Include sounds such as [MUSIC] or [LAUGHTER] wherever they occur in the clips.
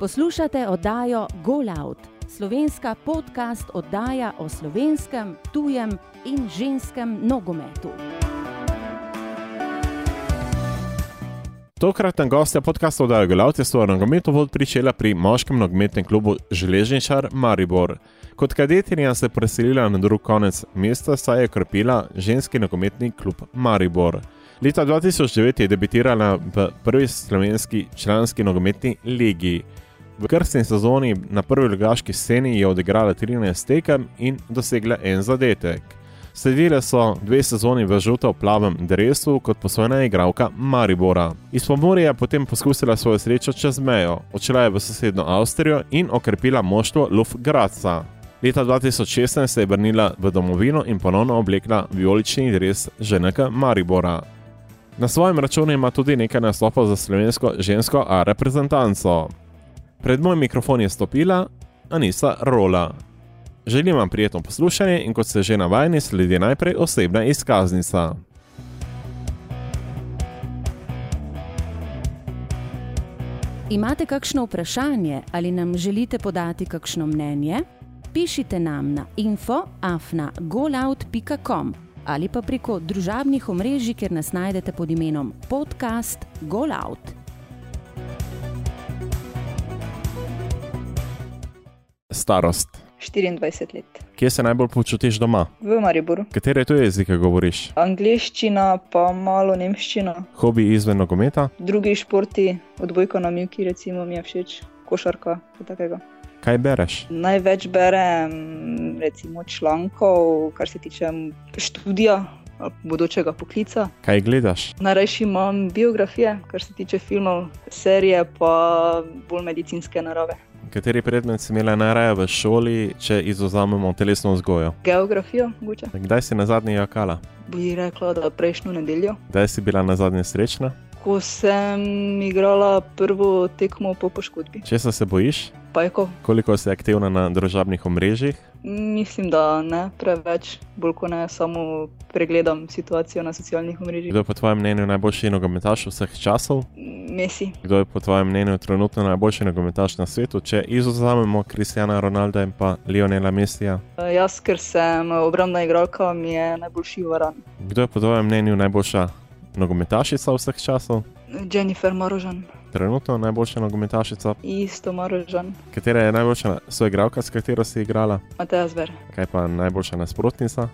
Poslušate oddajo Golout, slovenska podcast oddaja o slovenskem, tujem in ženskem nogometu. Tokratna gostja podcasta oddaja Golout je svojo nogometno vod pričela pri moškem nogometnem klubu Železničar Maribor. Kot kadetinja se je preselila na drug konec mesta, saj je krpila ženski nogometni klub Maribor. Leta 2009 je debitirala v prvi slovenski članski nogometni ligi. V krstni sezoni na prvi ligaški sceni je odigrala 13 tekem in dosegla en zadetek. Sledile so dve sezoni v žuto-plavem drevesu kot posojena igralka Maribora. Iz Pomorja je potem poskusila svojo srečo čez mejo, odšla je v sosednjo Avstrijo in okrepila moštvo Luftgradca. Leta 2016 se je vrnila v domovino in ponovno oblekla vijolični dres ženeka Maribora. Na svojem računu ima tudi nekaj nastopov za slovensko žensko A reprezentanco. Pred moj mikrofon je stopila Anisa Rola. Želim vam prijetno poslušanje in kot ste že navajeni, sledi najprej osebna izkaznica. Imate kakšno vprašanje ali nam želite podati kakšno mnenje? Pišite nam na info.afna.golout.com ali pa preko družabnih omrežij, kjer nas najdete pod imenom podcast Golout. Starost. 24 let. Kje se najbolj počutiš doma? V Mariboru. Katere tuje jezike govoriš? Angliščina, pa malo nemščina. Hobi izven nogometa? Drugi športi, odbojka na mjuki, recimo, mi je všeč, košarka, kaj takega. Kaj bereš? Največ berem recimo člankov, kar se tiče študija. ali Bodočega poklica. Kaj gledaš? Najrajši imam biografije, kar se tiče filmov, serije, pa bolj medicinske narave. Kateri predmet si imela najraje v šoli, če izuzamemo telesno vzgojo? Geografijo, mogoče. Kdaj si na zadnji jakala? Bi rekla, da prejšnjo nedeljo. Kdaj si bila na zadnji srečna? Ko sem igrala prvo tekmo po poškodbi. Česa se bojiš? Pajko, Koliko si aktivna na družabnih omrežjih? Mislim, da ne preveč, bolj ko ne samo pregledam situacijo na socialnih omrežjih. Kdo je po tvojem mnenju najboljši nogometaš vseh časov? Messi, Kdo je po tvojem mnenju trenutno najboljši nogometaš na svetu, če izuzamemo Kristjana Ronalda in pa Lionela Messija? Eh, jaz, ker sem obrambna igralka, mi je najboljši varan. Kdo je po tvojem mnenju najboljša nogometašica vseh časov? Jennifer Marožan, Trenutno najboljša nogometašica. isto Marožan, Katera je najboljša soigralka, s katero si igrala? Mateja Zver, Kaj pa najboljša nasprotnica?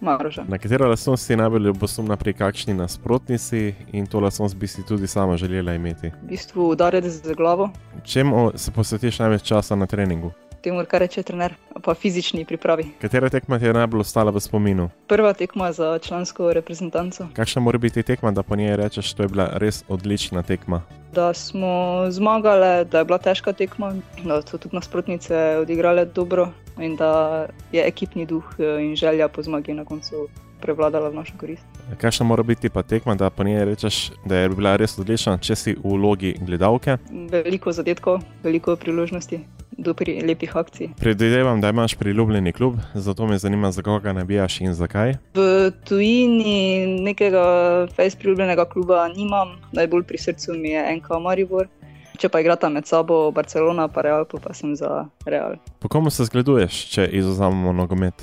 Marožan. Na katero lastnost si najbolj ljubosumna pri kakšni nasprotnici in to lastnost bi si tudi sama želela imeti? V bistvu udarec z glavo, Čemu se posvetiš največ časa na treningu? Temu, kar reče trener, pa fizični pripravi. Katera tekma ti je najbolj ostala v spominu? Prva tekma za člansko reprezentanco, Kakšna mora biti tekma, da po njej rečeš, da je bila res odlična tekma? da smo zmagali, da je bila težka tekma, da so tudi nasprotnice odigrale dobro in da je ekipni duh eh, in želja po zmagi na koncu prevladala v našo korist. Kakšna mora biti pa tekma, da po njej rečeš, da je bila res odlična, če si v vlogi gledalke? Veliko zadetkov, veliko priložnosti, do pri lepih akcij. Predvidevam, da imaš priljubljeni klub, zato me zanima, za koga nabijaš in zakaj. V tujini nekega fejs priljubljenega kluba nimam, najbolj pri srcu mi je NK Maribor. Če pa igrata med sabo Barcelona in Real, pa, pa sem za Real. Po komu se zgleduješ, če izuzamemo nogomet?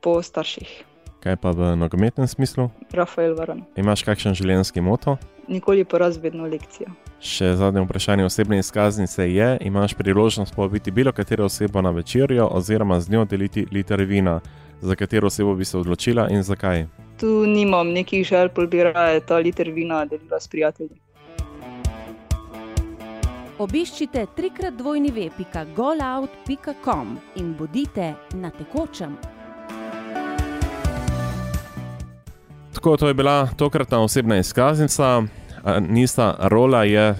Po starših. Kaj pa v nogometnem smislu? Rafael Varan. Imaš kakšen življenjski moto? Nikoli poraz, vedno lekcija. Še zadnje vprašanje osebne izkaznice je: imaš priložnost povabiti bilo katero osebo na večerjo oziroma z njo deliti liter vina. Za katero osebo bi se odločila in zakaj? Tu nimam nekih želj, bolj bi raje ta liter vina delila s prijatelji. Obiščite trikrat dvojni ve.golout.com in bodite na tekočem. Tako, to je bila tokratna osebna izkaznica. Nista Rola je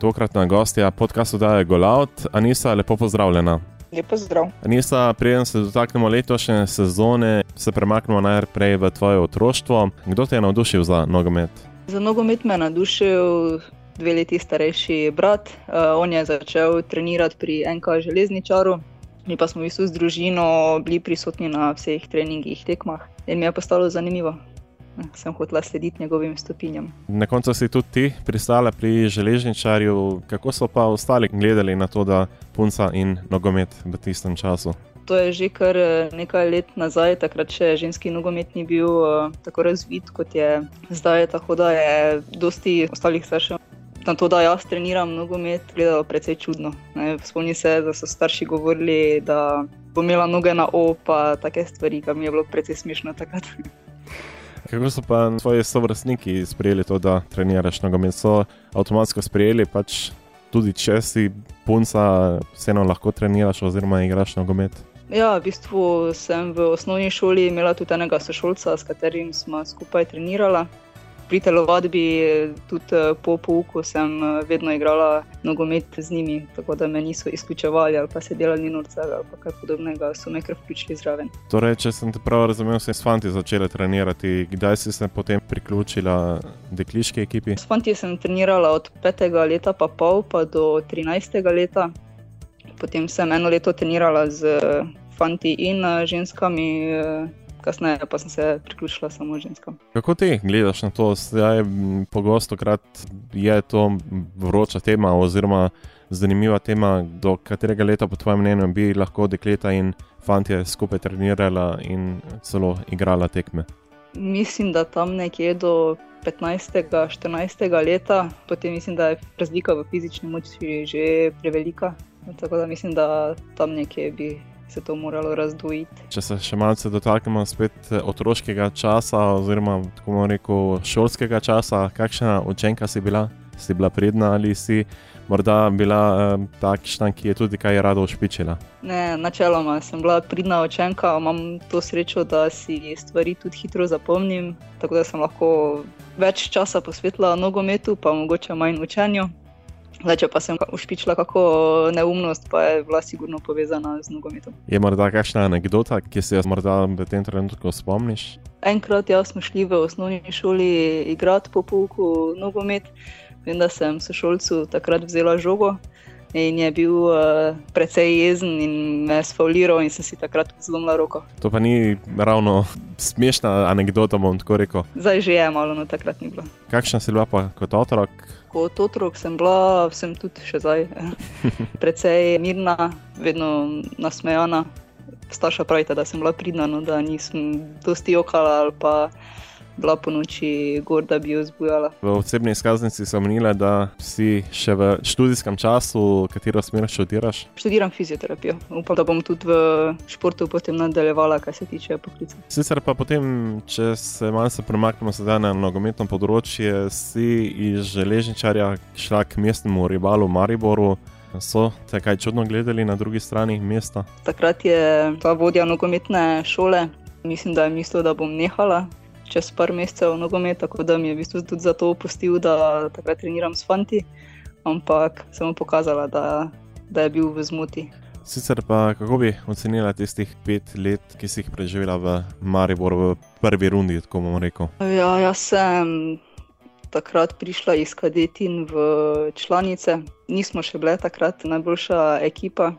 Tokratna gostja podkastu Daje Golaut, Anisa, lepo pozdravljena. Lepo zdrav. Anisa, preden se dotaknemo letošnje sezone, se premaknemo najprej v tvoje otroštvo. Kdo te je navdušil za nogomet? Za nogomet me je navdušil dve leti starejši brat. Uh, on je začel trenirati pri NK železničaru. Mi pa smo v bistvu z družino bili prisotni na vseh treningih, tekmah in mi je postalo zanimivo sem hotela slediti njegovim stopinjam. Na koncu si tudi ti pristala pri železničarju, kako so pa ostali gledali na to, da punca in nogomet v tistem času. To je že kar eh, nekaj let nazaj, takrat še ženski nogomet ni bil uh, tako razvit kot je zdaj, tako da je dosti ostalih staršev. Na to, da jaz treniram nogomet, gledalo precej čudno. Spomnim se, da so starši govorili, da bom imela noge na opa, take stvari, kar mi je bilo precej smešno takrat. Kako so pa tvoji sovrstniki sprejeli to, da treniraš nogomet? So avtomatsko sprejeli, pač tudi če si punca, vseeno lahko treniraš oziroma igraš nogomet. Ja, v bistvu sem v osnovni šoli imela tudi enega sošolca, s katerim smo skupaj trenirali pri telovadbi, tudi eh, po pouku, sem eh, vedno igrala nogomet z njimi, tako da me niso izključevali ali pa se delali norce ali kaj podobnega, so me kar vključili zraven. Torej, če sem te prav razumel, si s fanti začela trenirati, kdaj si se potem priključila dekliški ekipi? S fanti sem trenirala od 5. leta pa pol pa do 13. leta. Potem sem eno leto trenirala z fanti in eh, ženskami kasneje pa sem se priključila samo ženskam. Kako ti gledaš na to? Zdaj, pogosto krat je to vroča tema oziroma zanimiva tema, do katerega leta po tvojem mnenju bi lahko dekleta in fantje skupaj trenirala in celo igrala tekme. Mislim, da tam nekje do 15. 14. leta, potem mislim, da je razlika v fizični moči že prevelika. Tako da mislim, da tam nekje bi se to moralo razdvojiti. Če se še malce dotaknemo spet eh, otroškega časa, oziroma tako bomo rekel šolskega časa, kakšna učenka si bila? Si bila pridna ali si morda bila eh, takšna, ki je tudi kaj rada ušpičila? Ne, načeloma sem bila pridna učenka, imam to srečo, da si stvari tudi hitro zapomnim, tako da sem lahko več časa posvetila nogometu, pa mogoče manj učenju. Zdaj, če pa sem ušpičila kako neumnost, pa je bila sigurno povezana z nogometom. Je morda kakšna anekdota, ki se jo morda v tem trenutku spomniš? Enkrat ja, smo šli v osnovni šoli igrati po pouku nogomet. Vem, da sem sošolcu takrat vzela žogo in je bil uh, precej jezen in me sfauliral in sem si takrat zlomila roko. To pa ni ravno smešna anekdota, bom tako rekel. Zdaj že je malo, no takrat ni bilo. Kakšna si bila pa kot otrok? kot otrok sem bila, sem tudi še zdaj, [LAUGHS] precej mirna, vedno nasmejana. Starša pravite, da sem bila pridna, no, da nisem dosti okala ali pa bila po noči gor, da bi jo zbujala. V osebni izkaznici sem menila, da si še v študijskem času, katero smer študiraš? Študiram fizioterapijo. Upam, da bom tudi v športu potem nadaljevala, kar se tiče poklica. Sicer pa potem, če se malce premaknemo sedaj na nogometno področje, si iz železničarja šla k mestnemu ribalu Mariboru. So te kaj čudno gledali na drugi strani mesta? Takrat je ta vodja nogometne šole, mislim, da je mislil, da bom nehala čez par mesecev nogomet, tako da mi je v bistvu tudi zato opustil, da takrat treniram s fanti, ampak sem mu pokazala, da, da je bil v zmoti. Sicer pa kako bi ocenila tistih pet let, ki si jih preživela v Mariboru v prvi rundi, tako bomo rekel? Ja, jaz sem takrat prišla iz kadetin v članice, nismo še bile takrat najboljša ekipa,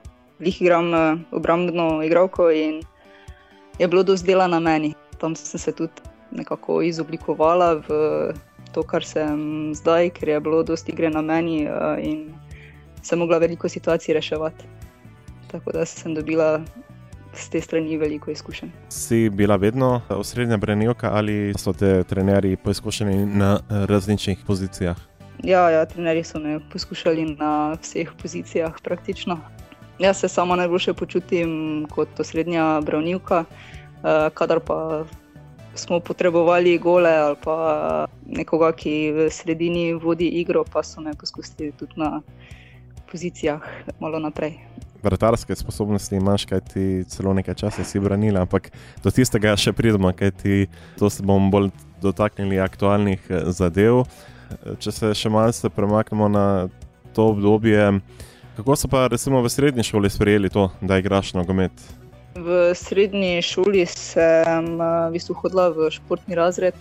jih igram obrambno igralko in je bilo dozdela dela na meni. Tam sem se tudi nekako izoblikovala v to, kar sem zdaj, ker je bilo dosti igre na meni uh, in sem mogla veliko situacij reševati. Tako da sem dobila z te strani veliko izkušenj. Si bila vedno osrednja branilka ali so te trenerji poizkušeni na različnih pozicijah? Ja, ja trenerji so me poskušali na vseh pozicijah praktično. Jaz se sama najboljše počutim kot osrednja branilka, uh, kadar pa smo potrebovali gole ali pa nekoga, ki v sredini vodi igro, pa so me poskusili tudi na pozicijah malo naprej. Vratarske sposobnosti imaš, kaj ti celo nekaj časa si branila, ampak do tistega še pridemo, kaj ti to se bomo bolj dotaknili aktualnih eh, zadev. Če se še malce premaknemo na to obdobje. Kako so pa recimo v srednji šoli sprejeli to, da igraš nogomet? V srednji šoli sem v bistvu hodila v športni razred,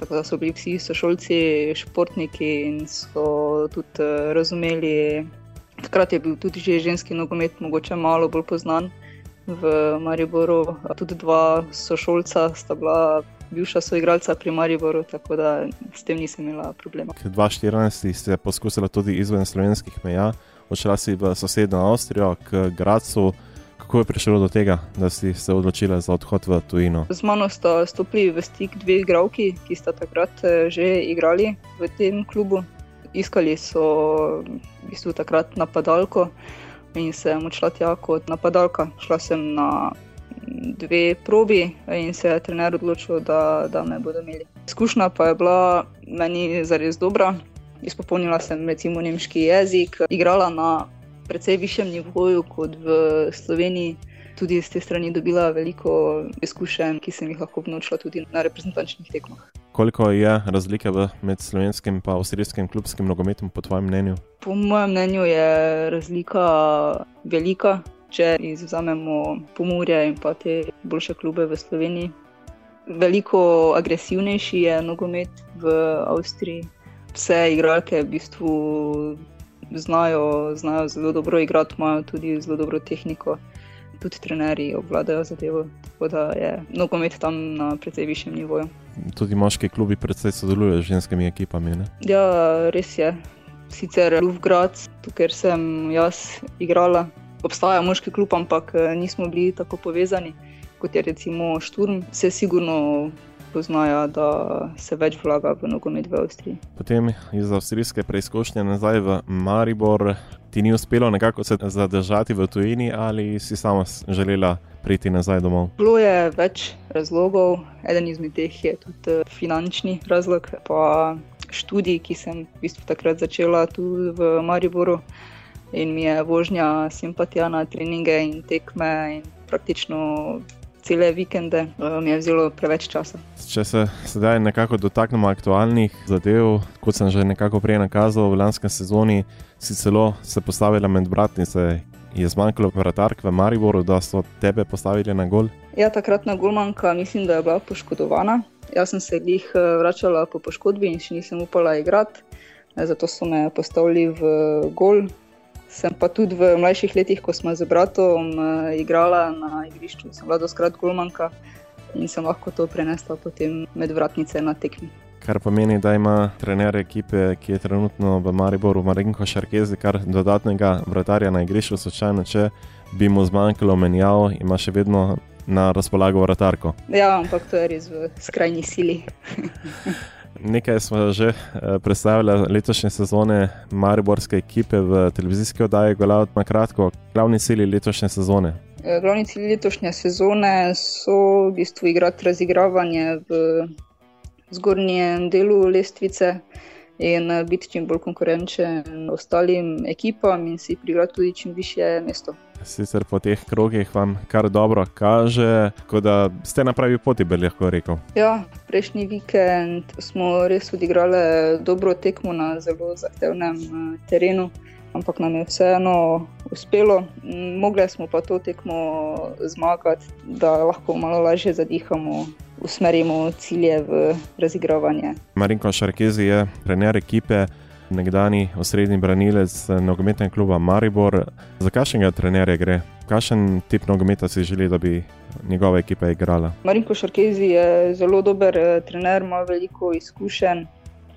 tako da so bili vsi sošolci športniki in so tudi razumeli. Takrat je bil tudi že ženski nogomet, mogoče malo bolj znan v Mariboru. Tudi dva sošolca sta bila bivša soigralca pri Mariboru, tako da s tem nisem imela problema. 2014 ste poskusili tudi izven slovenskih meja, odšla si v sosednjo Avstrijo, k Gracu. Kako je prišlo do tega, da si se odločila za odhod v tujino? Z mano sta stopili v stik dve igralki, ki sta takrat eh, že igrali v tem klubu. Iskali so v bistvu takrat napadalko in sem odšla tja kot napadalka. Šla sem na dve probi in se je trener odločil, da, da me bodo imeli. Izkušnja pa je bila meni zares dobra. Izpopolnila sem recimo nemški jezik, igrala na precej višjem nivoju kot v Sloveniji. Tudi z te strani dobila veliko izkušenj, ki sem jih lahko vnočila tudi na reprezentančnih tekmah. Koliko je razlike med slovenskim in avstrijskim klubskim nogometom, po tvojem mnenju? Po mojem mnenju je razlika velika če izuzamemo Pomorje in pa te boljše klube v Sloveniji. Veliko agresivnejši je nogomet v Avstriji. Vse igralke v bistvu znajo, znajo zelo dobro igrati, imajo tudi zelo dobro tehniko, tudi trenerji obvladajo zadevo. Tako da je nogomet tam na precej višjem nivoju. Tudi moški klubi predvsej sodelujejo z ženskimi ekipami. Ne? Ja, res je. Sicer Lufgrad, tukaj sem jaz igrala, obstaja moški klub, ampak eh, nismo bili tako povezani kot je recimo Šturm. Vse sigurno poznajo, da se več vlaga v nogomet v Avstriji. Potem iz avstrijske preizkušnje nazaj v Maribor, ti ni uspelo nekako se zadržati v tujini ali si sama želela priti nazaj domov? Bilo je več razlogov, eden izmed teh je tudi eh, finančni razlog. Študij, ki sem v bistvu takrat začela tu v Mariboru, in mi je vožnja simpatija na treninge in tekme in praktično cele vikende eh, mi je vzelo preveč časa. Če se sedaj nekako dotaknemo aktualnih zadev, kot sem že nekako prej nakazal, v lanskem sezoni si celo se postavila med bratnice. Je zmanjkalo vratark v Mariboru, da so tebe postavili na gol? Ja, takratna golmanka mislim, da je bila poškodovana. Jaz sem se jih eh, vračala po poškodbi in še nisem upala igrati, zato so me postavili v gol. Sem pa tudi v mlajših letih, ko smo z bratom uh, igrala na igrišču, sem bila doskrat golmanka in sem lahko to prenesla potem med vratnice na tekmi. Kar pomeni, da ima trener ekipe, ki je trenutno v Mariboru, Marinko Šarkezi, kar dodatnega vratarja na igrišču, slučajno, če bi mu zmanjkalo menjav, ima še vedno na razpolago vratarko. Ja, ampak to je res v skrajni sili. [LAUGHS] Nekaj smo že eh, predstavili letošnje sezone Mariborske ekipe v televizijski oddaji, gledal na kratko, glavni cilji letošnje sezone. Eh, glavni cilji letošnje sezone so v bistvu igrati razigravanje v zgornjem delu lestvice in biti čim bolj konkurenčen ostalim ekipam in si prigrati tudi čim više mesto. Sicer po teh krogih vam kar dobro kaže, da ste na pravi poti, bi lahko rekel. Ja, prejšnji vikend smo res odigrali dobro tekmo na zelo zahtevnem eh, terenu, ampak nam je vseeno uspelo. Mogli smo pa to tekmo zmagati, da lahko malo lažje zadihamo usmerimo cilje v razigravanje. Marinko Šarkezi je trener ekipe, nekdani osrednji branilec nogometnega kluba Maribor. Za kakšnega trenerja gre? Kakšen tip nogometa si želi, da bi njegova ekipa igrala? Marinko Šarkezi je zelo dober eh, trener, ima veliko izkušenj.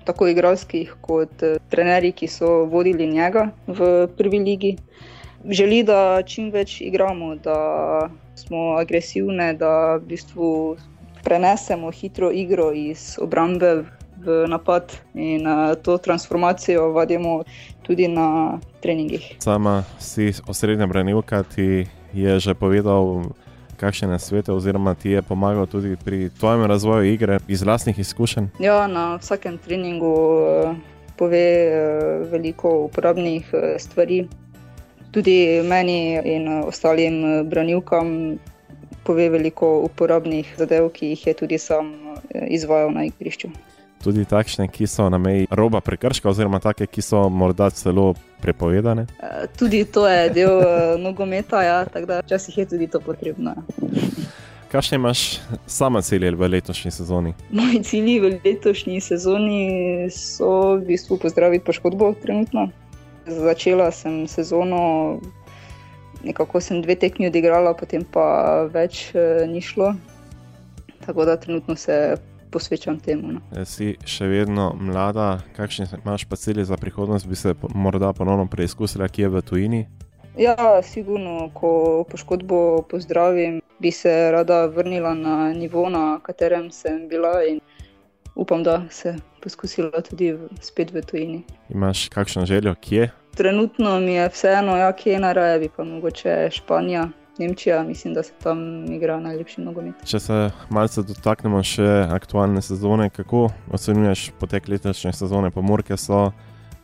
Tako igralskih, kot eh, trenerji, ki so vodili njega v prvi ligi. Želi, da čim več igramo, da smo agresivni, da v bistvu prenesemo hitro igro iz obrambe v napad in uh, to transformacijo vadimo tudi na treningih. Sama si osrednja branilka, ti je že povedal, kakšne svete, oziroma ti je pomagal tudi pri tvojem razvoju igre iz vlastnih izkušenj. Ja, na vsakem treningu uh, pove uh, veliko uporabnih uh, stvari. Tudi meni in ostalim branilkam pove veliko uporabnih zadev, ki jih je tudi sam eh, izvajal na igrišču. Tudi takšne, ki so na meji roba prekrška, oziroma take, ki so morda celo prepovedane? Eh, tudi to je del uh, nogometa, ja, tako da včasih je tudi to potrebno. Kakšne imaš sama cilje v letošnji sezoni? Moji cilji v letošnji sezoni so v bistvu pozdraviti poškodbo trenutno. Začela sem sezono, nekako sem dve tekmi odigrala, potem pa več uh, ni šlo. Tako da trenutno se posvečam temu. No. E, si še vedno mlada, kakšne imaš pa cilje za prihodnost, bi se morda ponovno preizkusila, kje je v tujini? Ja, sigurno, ko poškodbo pozdravim, bi se rada vrnila na nivo, na katerem sem bila in upam, da se poskusila tudi spet v tujini. Imaš kakšno željo, kje? Trenutno mi je vseeno, ja, kje na raje, bi pa mogoče Španija. Nemčija, mislim, da se tam igra najlepši nogomet. Če se malce dotaknemo še aktualne sezone, kako ocenjuješ potek letošnje sezone? Pomorke so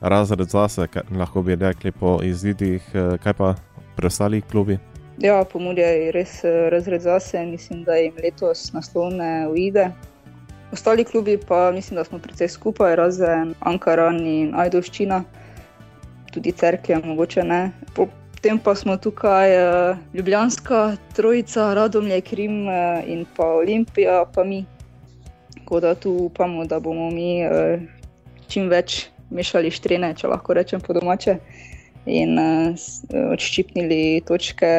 razred zase, lahko bi rekli po izidih, eh, kaj pa preostali klubi. Ja, pomorje je res eh, razred zase, mislim, da jim letos naslovne uide. Ostali klubi pa mislim, da smo precej skupaj, razen Ankaran in Ajdovščina, tudi Cerkve, mogoče ne. Po potem pa smo tukaj uh, Ljubljanska, Trojica, Radomlje, Krim uh, in pa Olimpija, pa mi. Tako da tu upamo, da bomo mi uh, čim več mešali štrene, če lahko rečem po domače, in uh, odščipnili točke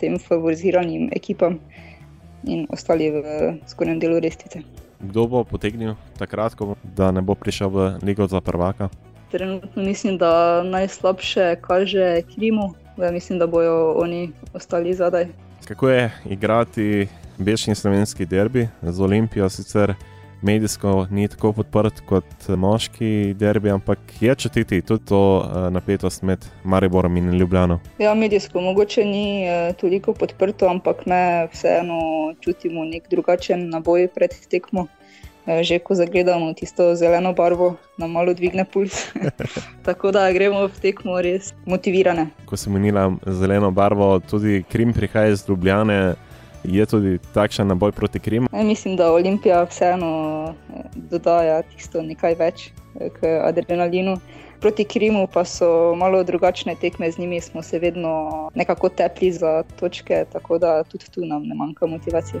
tem favoriziranim ekipam in ostali v zgornjem delu restice. Kdo bo potegnil takrat, da ne bo prišel v Ligo za prvaka? Trenutno mislim, da najslabše kaže Krimu, da mislim, da bodo oni ostali zadaj. Kako je igrati večni slovenski derbi z Olimpijo? Sicer medijsko ni tako podprt kot moški derbi, ampak je čutiti tudi to eh, napetost med Mariborom in Ljubljano. Ja, medijsko mogoče ni eh, toliko podprto, ampak me vseeno čutimo nek drugačen naboj pred tekmo. Eh, že ko zagledamo tisto zeleno barvo, nam malo dvigne puls. [LAUGHS] Tako da gremo v tekmo res motivirane. Ko si menila zeleno barvo, tudi Krim prihaja iz Ljubljane. Je tudi takšen naboj proti Krimu? E, mislim, da Olimpija vseeno eh, dodaja tisto nekaj več k adrenalinu. Proti Krimu pa so malo drugačne tekme, z njimi smo se vedno nekako tepli za točke, tako da tudi tu nam ne manjka motivacije.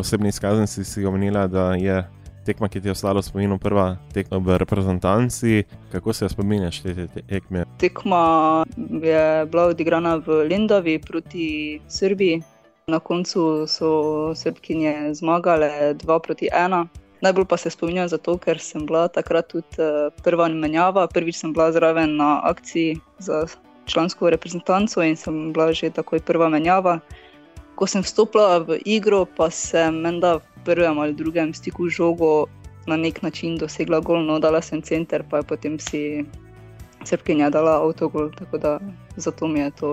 osebni izkaznici si omenila, da je tekma, ki ti je ostala v spominu, prva tekma v reprezentanci. Kako se spominjaš te, te tekme? Tekma je bila odigrana v Lendavi proti Srbiji. Na koncu so srbkinje zmagale 2 proti 1. Najbolj pa se spominjam zato, ker sem bila takrat tudi eh, prva menjava. Prvič sem bila zraven na akciji za člansko reprezentanco in sem bila že takoj prva menjava ko sem vstopila v igro, pa sem menda v prvem ali drugem stiku žogo na nek način dosegla gol, no dala sem center, pa je potem si srpkinja dala avtogol, tako da zato mi je to.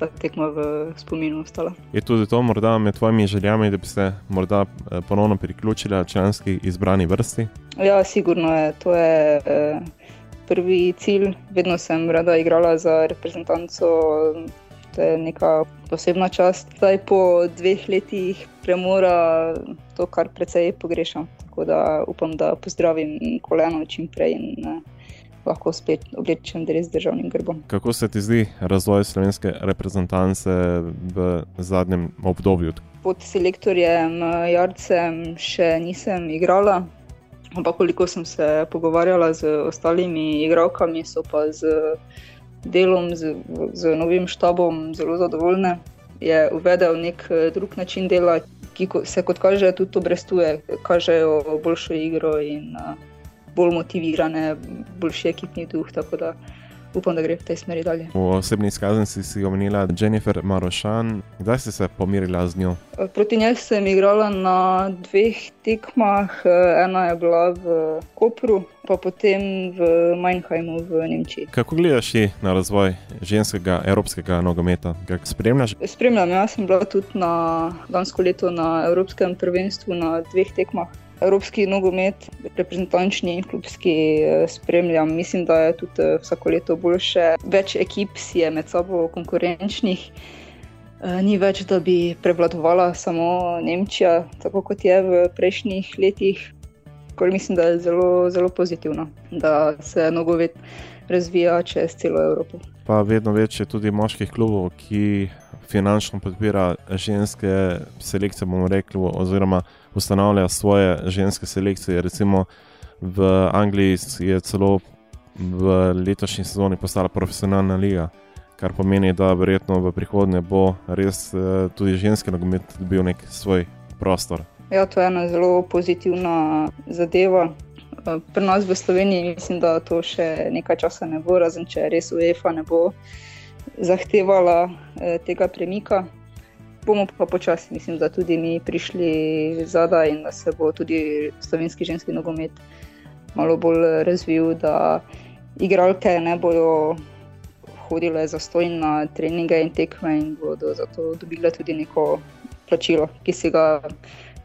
Ta tekma v spominu ostala. Je tudi to morda med tvojimi željami, da bi se morda eh, ponovno priključila članski izbrani vrsti? Ja, sigurno je. To je eh, prvi cilj. Vedno sem rada igrala za reprezentanco to je neka posebna čast. Zdaj po dveh letih premora to, kar precej pogrešam. Tako da upam, da pozdravim koleno čim prej in uh, lahko spet oblečem res državnim grbom. Kako se ti zdi razvoj slovenske reprezentance v zadnjem obdobju? Pod selektorjem eh, Jarcem še nisem igrala. Ampak, koliko sem se pogovarjala z ostalimi igralkami, so pa z delom, z, z novim štabom zelo zadovoljne. Je uvedel nek eh, drug način dela, ki se, kot kaže, tudi obrestuje, kažejo boljšo igro in uh, bolj motivirane, boljši ekipni duh. Tako da upam, da gre v tej smeri dalje. V osebni izkaznici si omenila Jennifer Marošan. Kdaj si se pomirila z njo? Proti njej sem igrala na dveh tekmah. Ena je bila v Kopru, pa potem v Meinheimu v Nemčiji. Kako gledaš na razvoj ženskega evropskega nogometa? Kako spremljaš? Spremljam, jaz sem bila tudi na lansko leto na Evropskem prvenstvu na dveh tekmah evropski nogomet, reprezentančni in klubski eh, spremljam. Mislim, da je tudi eh, vsako leto boljše. Več ekip si je med sabo konkurenčnih. Eh, ni več, da bi prevladovala samo Nemčija, tako kot je v prejšnjih letih. Kar mislim, da je zelo, zelo pozitivno, da se nogomet razvija čez celo Evropo. Pa vedno več je tudi moških klubov, ki finančno podpira ženske selekcije, bomo rekli, oziroma ustanavlja svoje ženske selekcije. Recimo v Angliji je celo v letošnji sezoni postala profesionalna liga, kar pomeni, da verjetno v prihodnje bo res eh, tudi ženski nogomet dobil nek svoj prostor. Ja, to je ena zelo pozitivna zadeva. Eh, pri nas v Sloveniji mislim, da to še nekaj časa ne bo, razen če res UEFA ne bo zahtevala eh, tega premika bomo pa počasi, mislim, da tudi mi prišli zadaj in da se bo tudi slovenski ženski nogomet malo bolj razvil, da igralke ne bodo hodile za stojn na treninge in tekme in bodo zato dobile tudi neko plačilo, ki si ga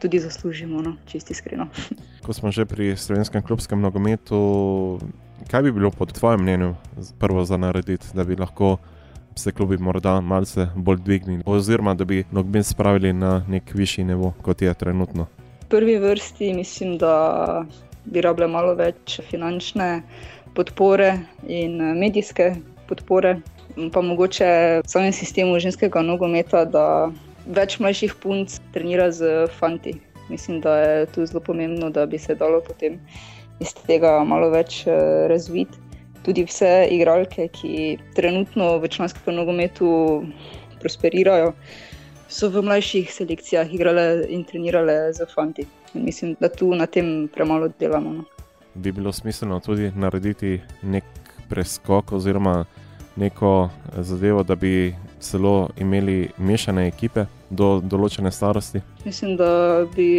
tudi zaslužimo, no, čisti iskreno. [LAUGHS] Ko smo že pri slovenskem klubskem nogometu, kaj bi bilo po tvojem mnenju prvo za narediti, da bi lahko se klubi morda malce bolj dvignili, oziroma da bi nogomet spravili na nek višji nivo, kot je trenutno. V prvi vrsti mislim, da bi rabile malo več finančne podpore in medijske podpore, pa mogoče v samem sistemu ženskega nogometa, da več mlajših punc trenira z fanti. Mislim, da je tu zelo pomembno, da bi se dalo potem iz tega malo več eh, razviti tudi vse igralke, ki trenutno v članskem nogometu prosperirajo, so v mlajših selekcijah igrale in trenirale za fanti. In mislim, da tu na tem premalo delamo. No. Bi bilo smiselno tudi narediti nek preskok oziroma neko zadevo, da bi celo imeli mešane ekipe do določene starosti? Mislim, da bi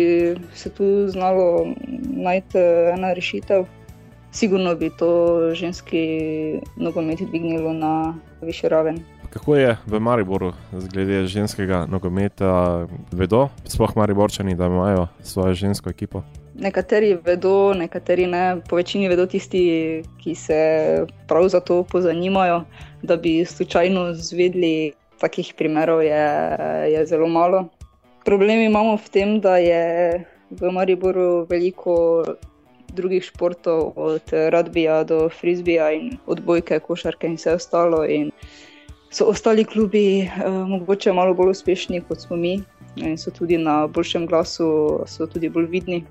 se tu znalo najti ena rešitev, sigurno bi to ženski nogomet dvignilo na više raven. Kako je v Mariboru glede ženskega nogometa? Vedo, sploh Mariborčani, da imajo svojo žensko ekipo? Nekateri vedo, nekateri ne. Po večini vedo tisti, ki se prav za to pozanimajo, da bi slučajno zvedli. Takih primerov je, je zelo malo. Problem imamo v tem, da je v Mariboru veliko drugih športov, od rugbyja do frizbija in odbojke, košarke in vse ostalo. In so ostali klubi uh, mogoče malo bolj uspešni kot smo mi in so tudi na boljšem glasu, so tudi bolj vidni.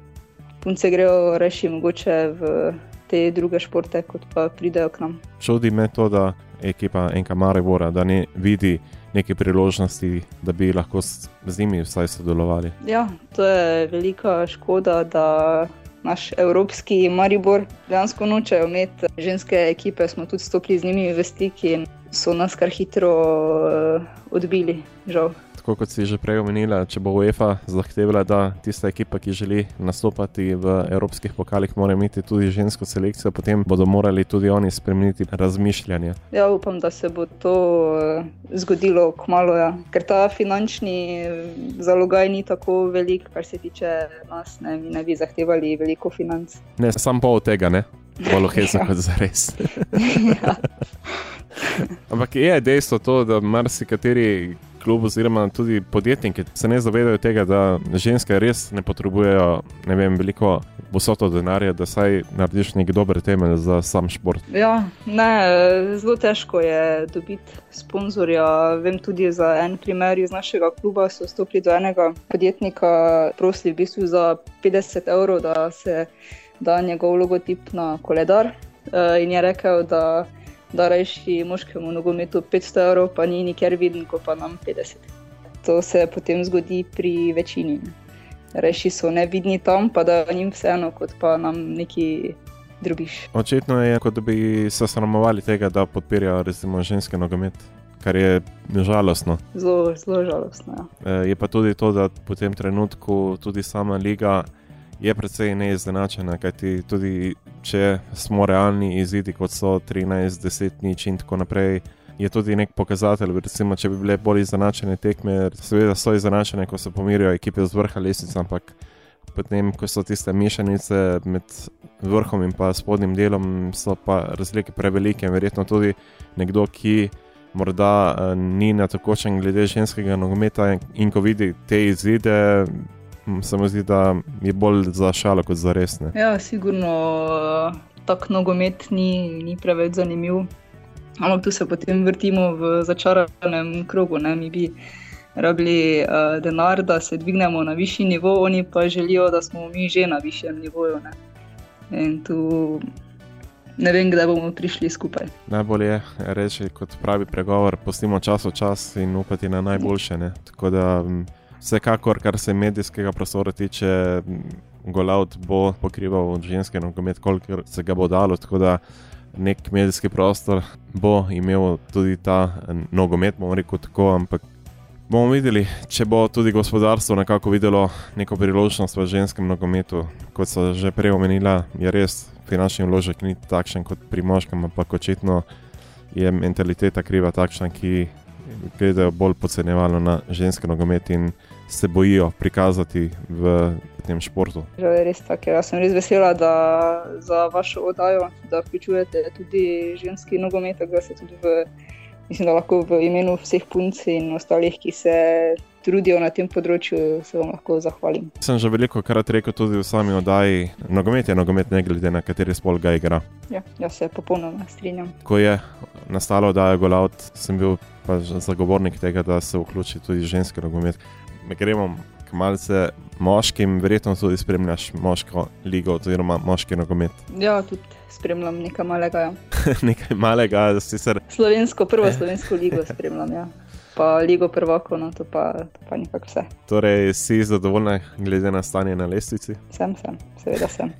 Punce grejo reči mogoče v te druge športe, kot pa pridejo k nam. Čudi me to, da ekipa Enka Maribora, da ne vidi. Neke priložnosti, da bi lahko z njimi vsaj sodelovali. Ja, to je velika škoda, da naš evropski Maribor, dejansko nočejo imeti. Ženske ekipe, smo tudi stopili z njimi v stik in so nas kar hitro uh, odbili, žal tako kot si že prej omenila, če bo UEFA zahtevala, da tista ekipa, ki želi nastopati v evropskih pokalih, mora imeti tudi žensko selekcijo, potem bodo morali tudi oni spremeniti razmišljanje. Ja, upam, da se bo to uh, zgodilo kmalo, ja. ker ta finančni eh, zalogaj ni tako velik, kar se tiče nas, ne, mi ne bi zahtevali veliko financ. Ne, samo pol tega, ne. Bolj hezno ja. kot za res. [LAUGHS] ja. Ampak je dejstvo to, da marsikateri klub, oziroma tudi podjetniki, se ne zavedajo tega, da ženske res ne potrebujejo ne vem, veliko vsoto denarja, da saj narediš neki dober temelj za sam šport. Ja, ne, zelo težko je dobiti sponzorja. Vem tudi za en primer iz našega kluba, so stopili do enega podjetnika, prosili v bistvu za 50 evrov, da se da njegov logotip na koledar. Uh, in je rekel, da da reši moškemu nogometu 500 evrov, pa ni nikjer viden, ko pa nam 50. To se potem zgodi pri večini. Reši so nevidni tam, pa da jim vseeno, kot pa nam neki drobiš. Očitno je, kot da bi se sramovali tega, da podpirajo recimo ženske nogomet. Kar je žalostno. Zelo, zelo žalostno. Ja. Je pa tudi to, da po tem trenutku tudi sama liga je precej neizenačena, kajti tudi če smo realni izidi, kot so 13, 10 nič in tako naprej, je tudi nek pokazatelj. Recimo, če bi bile bolj izenačene tekme, seveda so izenačene, ko se pomirijo ekipe z vrha lesnice, ampak potem, ko so tiste mešanice med vrhom in pa spodnjim delom, so pa razlike prevelike. Verjetno tudi nekdo, ki morda uh, ni na takočen glede ženskega nogometa in ko vidi te izide. Se mi zdi, da je bolj za šalo kot za resne. Ja, sigurno uh, tak nogomet ni, ni preveč zanimiv. Ampak tu se potem vrtimo v začaranem krogu. Ne? Mi bi rabili uh, denar, da se dvignemo na višji nivo, oni pa želijo, da smo mi že na višjem nivoju. Ne? In tu ne vem, kdaj bomo prišli skupaj. Najbolje je reči, kot pravi pregovor, postimo čas v čas in upati na najboljše. Ne? Tako da vsekakor, kar se medijskega prostora tiče, Golaut bo pokrival ženske nogomet, kolikor se ga bo dalo. Tako da nek medijski prostor bo imel tudi ta nogomet, bomo rekel tako, ampak bomo videli, če bo tudi gospodarstvo nekako videlo neko priložnost v ženskem nogometu. Kot so že prej omenila, je res finančni vložek ni takšen kot pri moškem, ampak očitno je mentaliteta kriva takšna, ki gledajo bolj podcenjevalno na ženske nogomet in se bojijo prikazati v tem športu. Že je res tako. Jaz sem res vesela, da za vašo oddajo, da vključujete tudi ženski nogomet, da se tudi v, mislim, da lahko v imenu vseh punc in ostalih, ki se trudijo na tem področju, se vam lahko zahvalim. Sem že veliko krat rekel tudi v sami oddaji, nogomet je nogomet, ne glede na kateri spol ga igra. Ja, jaz se popolnoma strinjam. Ko je nastala oddaja Golaut, sem bil pa zagovornik tega, da se vključi tudi ženski nogomet. Me gremo k malce moškim, verjetno tudi spremljaš moško ligo oziroma moški nogomet. Ja, tudi spremljam nekaj malega. Ja. [LAUGHS] nekaj malega, sicer. Slovensko, prvo slovensko ligo spremljam. Ja. Pa ligo prvako, no to pa, to pa nekako vse. Torej, si zadovoljna glede na stanje na lestvici? Sem, sem, seveda sem.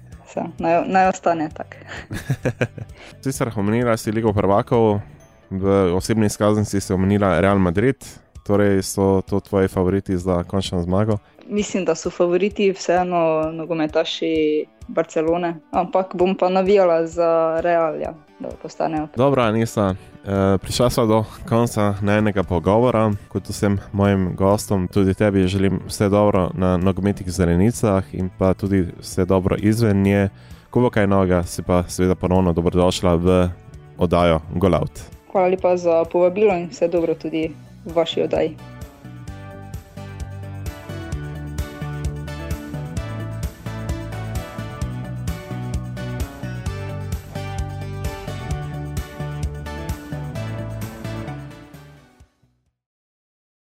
Naj, naj ostane tako. [LAUGHS] Sicer omenila si ligo prvakov, v osebni izkaznici si omenila Real Madrid. Torej, so to tvoji favoriti za končno zmago? Mislim, da so favoriti vseeno nogometaši Barcelone, ampak bom pa navijala za Real, ja, da postanejo. Dobro, Anisa, prišla smo do konca najnega pogovora. Kot vsem mojim gostom, tudi tebi želim vse dobro na nogometnih zelenicah in pa tudi vse dobro izven nje. Ko bo kaj novega, si pa seveda ponovno dobrodošla v oddajo Golaut. Hvala lepa za povabilo in vse dobro tudi v vaši oddaji.